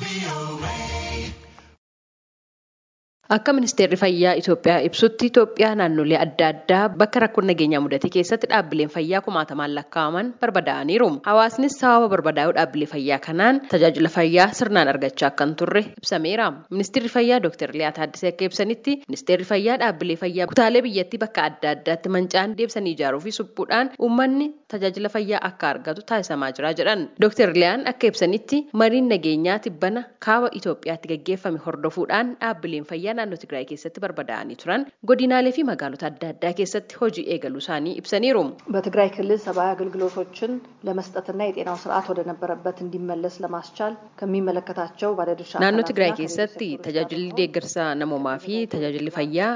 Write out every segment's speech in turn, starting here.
ቪኦኤ Akka ministeerri fayyaa Itoophiyaa ibsutti Itoophiyaa naannolee adda addaa bakka rakkoon nageenyaa mudate keessatti dhaabbileen fayyaa kumaatamaan lakkaa'aman barbadaa'aniiru. Hawaasnis sababa barbadaa'uu dhaabbilee fayyaa kanaan tajaajila fayyaa sirnaan argachaa akka hin turre ibsameera. Ministeerri fayyaa Dr. Liyaa Taaddasee akka ibsanitti ministeerri fayyaa dhaabbilee fayyaa kutaalee biyyattii bakka adda addaatti manca'an deebisanii ijaaruu fi suphuudhaan uummanni tajaajila fayyaa akka argatu taasisamaa jira jedhan. Dr. Liyaan akka ibsanitti mariin nageenyaa tibbana kaaba Itoophiyaatti gaggeeffame hordofuudhaan dhaabbileen fayyaa naannoo Tigraay keessatti barbadaa'anii turan godinaalee fi magaalota adda addaa keessatti hojii eegaluu isaanii ibsaniiru. በትግራይ ክልል ሰብአዊ አገልግሎቶችን ለመስጠትና የጤናው ስርዓት ወደ ነበረበት እንዲመለስ ለማስቻል ከሚመለከታቸው ባለድርሻ naannoo Tigraay keessatti tajaajilli deeggarsa namoomaa fi tajaajilli fayyaa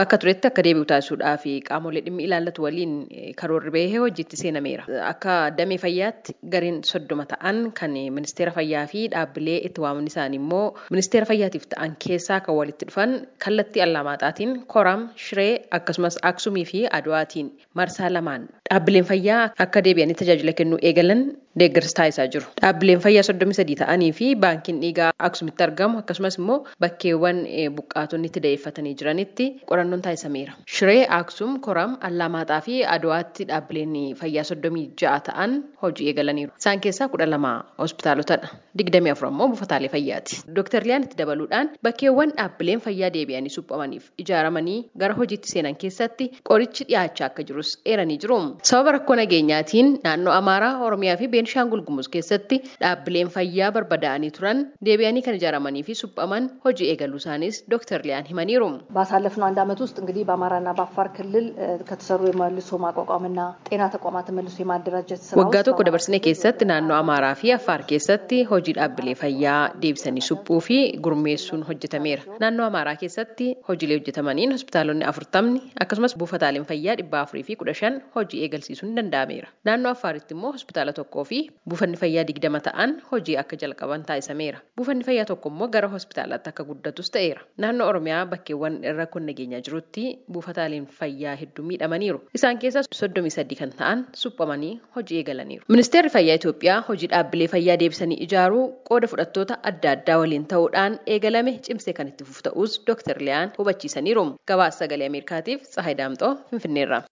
bakka turetti akka deebi'u taasisuudhaa fi qaamolee dhimmi ilaallatu waliin karoorri bahee hojiitti seenameera. Akka damee fayyaatti gariin soddoma ta'an kan ministeera fayyaa fi dhaabbilee itti waamni isaanii immoo ministeera fayyaatiif ta'an keessaa kan walitti dhufan kallattii allamaaxaatiin koram shiree akkasumas aksumii fi adwaatiin marsaa lamaan dhaabbileen fayyaa akka deebi'anii tajaajila kennuu eegalan deeggarsa taasisaa jiru. Dhaabbileen fayyaa soddomii sadii ta'anii fi baankiin dhiigaa aksumitti argamu akkasumas immoo bakkeewwan buqqaatonni itti da'eeffatanii jiranitti qorannoon taasisameera. Shiree aksum koram allamaaxaa fi adwaatti dhaabbileen fayyaa soddomii ja'a ta'an hojii eegalaniiru. Isaan keessaa kudha lama hospitaalotadha. Digdamii afur ammoo buufataalee fayyaati. Dooktar Liyaan itti dabaluudhaan bakkeewwan dhaabbileen fayyaa deebi'anii suphamaniif ijaaramanii gara hojiitti seenan keessatti qorichi dhiyaachaa akka jirus eeranii jiru. Sababa rakkoo nageenyaatiin naannoo Amaaraa, Oromiyaa fi Beenishaangul Gumuz keessatti dhaabbileen fayyaa barbadaa'anii turan deebi'anii kan ijaaramanii fi suphaman hojii eegaluu isaanis ዶክተር ሊያን ሂመኒሩ ባሳለፍነው አንድ ዓመት ውስጥ እንግዲህ በአማራና በአፋር ክልል ከተሰሩ የመልሶ ማቋቋምና ጤና ተቋማትን መልሶ የማደራጀት ስራ waggaa tokko dabarsine keessatti naannoo amaaraa fi affaar keessatti hojii dhaabbilee fayyaa deebisanii suphuu fi gurmeessuun hojjetameera naannoo amaaraa keessatti hojiilee hojjetamaniin hospitaalonni afurtamni akkasumas buufataaleen fayyaa dhibba afurii fi kudha shan hojii eegalsiisuun danda'ameera naannoo affaaritti immoo hospitaala tokkoo fi buufanni fayyaa digdama ta'an hojii akka jalqaban taasisameera buufanni fayyaa tokko immoo gara hospitaalaatti akka guddatus ta'eera naannoo oromiyaa bakkeewwan rakkoon nageenyaa jirutti buufataaleen fayyaa hedduu miidhamaniiru isaan keessaa soddomii sadii kan ta'an suphamanii hojii eegalaniiru. Ministeerri fayyaa Itoophiyaa hojii dhaabbilee fayyaa deebisanii ijaaruu qooda fudhattoota adda addaa waliin ta'uudhaan eegalame cimsee kan itti fufu ta'us Dr. Liyaan hubachiisaniiru. Gabaasa sagalee Ameerikaatiif Tsahaay Daamxoo Finfinneerra.